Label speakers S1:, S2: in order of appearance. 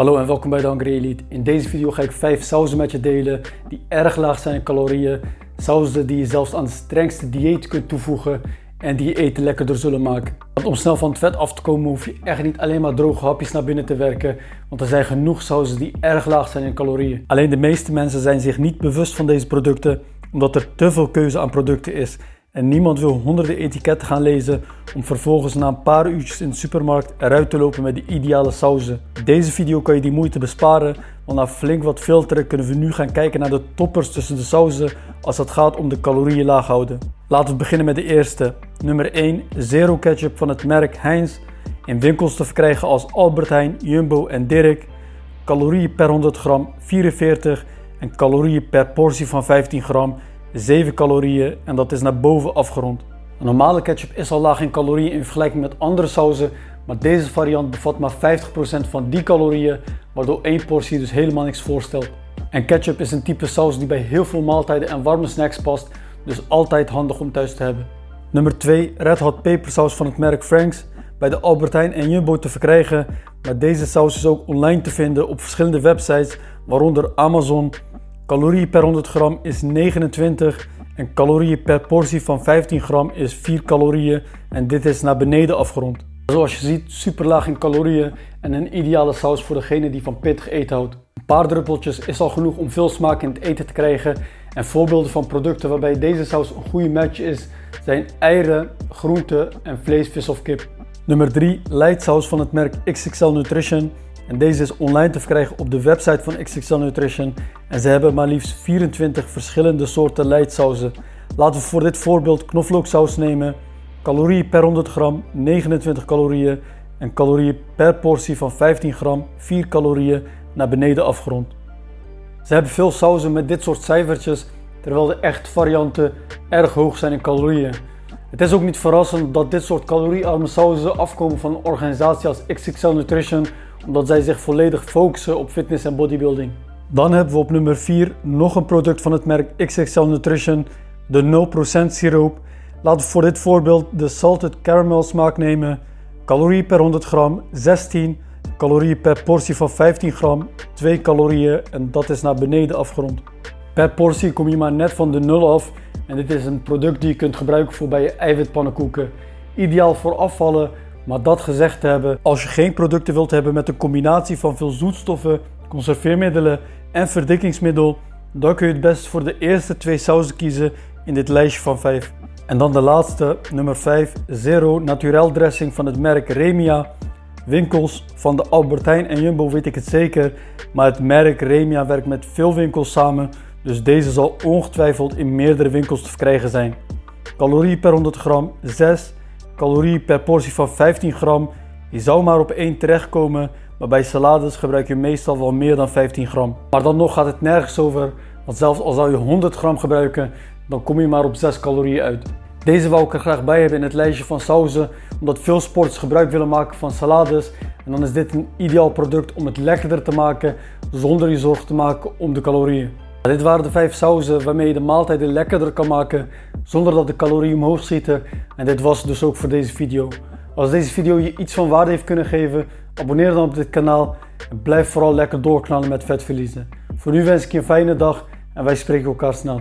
S1: Hallo en welkom bij de Hungry Elite. In deze video ga ik 5 sauzen met je delen die erg laag zijn in calorieën. Sauzen die je zelfs aan het strengste dieet kunt toevoegen en die je eten lekkerder zullen maken. Want om snel van het vet af te komen hoef je echt niet alleen maar droge hapjes naar binnen te werken, want er zijn genoeg sauzen die erg laag zijn in calorieën. Alleen de meeste mensen zijn zich niet bewust van deze producten, omdat er te veel keuze aan producten is. En niemand wil honderden etiketten gaan lezen om vervolgens na een paar uurtjes in de supermarkt eruit te lopen met de ideale sauzen. Deze video kan je die moeite besparen, want na flink wat filteren kunnen we nu gaan kijken naar de toppers tussen de sauzen als het gaat om de calorieën laag houden. Laten we beginnen met de eerste. Nummer 1, Zero Ketchup van het merk Heinz. In winkels te verkrijgen als Albert Heijn, Jumbo en Dirk. Calorieën per 100 gram 44 en calorieën per portie van 15 gram 7 calorieën en dat is naar boven afgerond. Een normale ketchup is al laag in calorieën in vergelijking met andere sauzen, maar deze variant bevat maar 50% van die calorieën, waardoor één portie dus helemaal niks voorstelt. En ketchup is een type saus die bij heel veel maaltijden en warme snacks past, dus altijd handig om thuis te hebben. Nummer 2, Red Hot pepersaus van het merk Frank's. Bij de Albert Heijn en Jumbo te verkrijgen, maar deze saus is ook online te vinden op verschillende websites, waaronder Amazon, Calorieën per 100 gram is 29 en calorieën per portie van 15 gram is 4 calorieën en dit is naar beneden afgerond. Zoals je ziet super laag in calorieën en een ideale saus voor degene die van pittig eten houdt. Een paar druppeltjes is al genoeg om veel smaak in het eten te krijgen en voorbeelden van producten waarbij deze saus een goede match is zijn eieren, groenten en vlees, vis of kip. Nummer 3 saus van het merk XXL Nutrition en deze is online te verkrijgen op de website van XXL Nutrition. En ze hebben maar liefst 24 verschillende soorten leitsauzen. Laten we voor dit voorbeeld knoflooksaus nemen. Calorieën per 100 gram 29 calorieën. En calorieën per portie van 15 gram 4 calorieën naar beneden afgerond. Ze hebben veel sauzen met dit soort cijfertjes, terwijl de echte varianten erg hoog zijn in calorieën. Het is ook niet verrassend dat dit soort caloriearme sauzen afkomen van een organisatie als XXL Nutrition omdat zij zich volledig focussen op fitness en bodybuilding. Dan hebben we op nummer 4 nog een product van het merk XXL Nutrition, de 0% siroop. Laten we voor dit voorbeeld de salted caramel smaak nemen. Calorieën per 100 gram 16, calorieën per portie van 15 gram 2 calorieën en dat is naar beneden afgerond. Per portie kom je maar net van de 0 af en dit is een product die je kunt gebruiken voor bij je eiwitpannenkoeken. Ideaal voor afvallen, maar dat gezegd te hebben, als je geen producten wilt hebben met een combinatie van veel zoetstoffen, conserveermiddelen en verdikkingsmiddel, dan kun je het best voor de eerste twee sauzen kiezen in dit lijstje van 5. En dan de laatste, nummer 5, Zero Naturel Dressing van het merk Remia. Winkels van de Albertijn en Jumbo weet ik het zeker, maar het merk Remia werkt met veel winkels samen, dus deze zal ongetwijfeld in meerdere winkels te verkrijgen zijn. Calorieën per 100 gram 6 calorieën per portie van 15 gram. Je zou maar op 1 terechtkomen, maar bij salades gebruik je meestal wel meer dan 15 gram. Maar dan nog gaat het nergens over, want zelfs al zou je 100 gram gebruiken, dan kom je maar op 6 calorieën uit. Deze wou ik er graag bij hebben in het lijstje van sauzen, omdat veel sporters gebruik willen maken van salades. En dan is dit een ideaal product om het lekkerder te maken, zonder je zorgen te maken om de calorieën. Dit waren de 5 sauzen waarmee je de maaltijden lekkerder kan maken zonder dat de calorieën omhoog schieten. En dit was dus ook voor deze video. Als deze video je iets van waarde heeft kunnen geven, abonneer dan op dit kanaal en blijf vooral lekker doorknallen met vetverliezen. Voor nu wens ik je een fijne dag en wij spreken elkaar snel.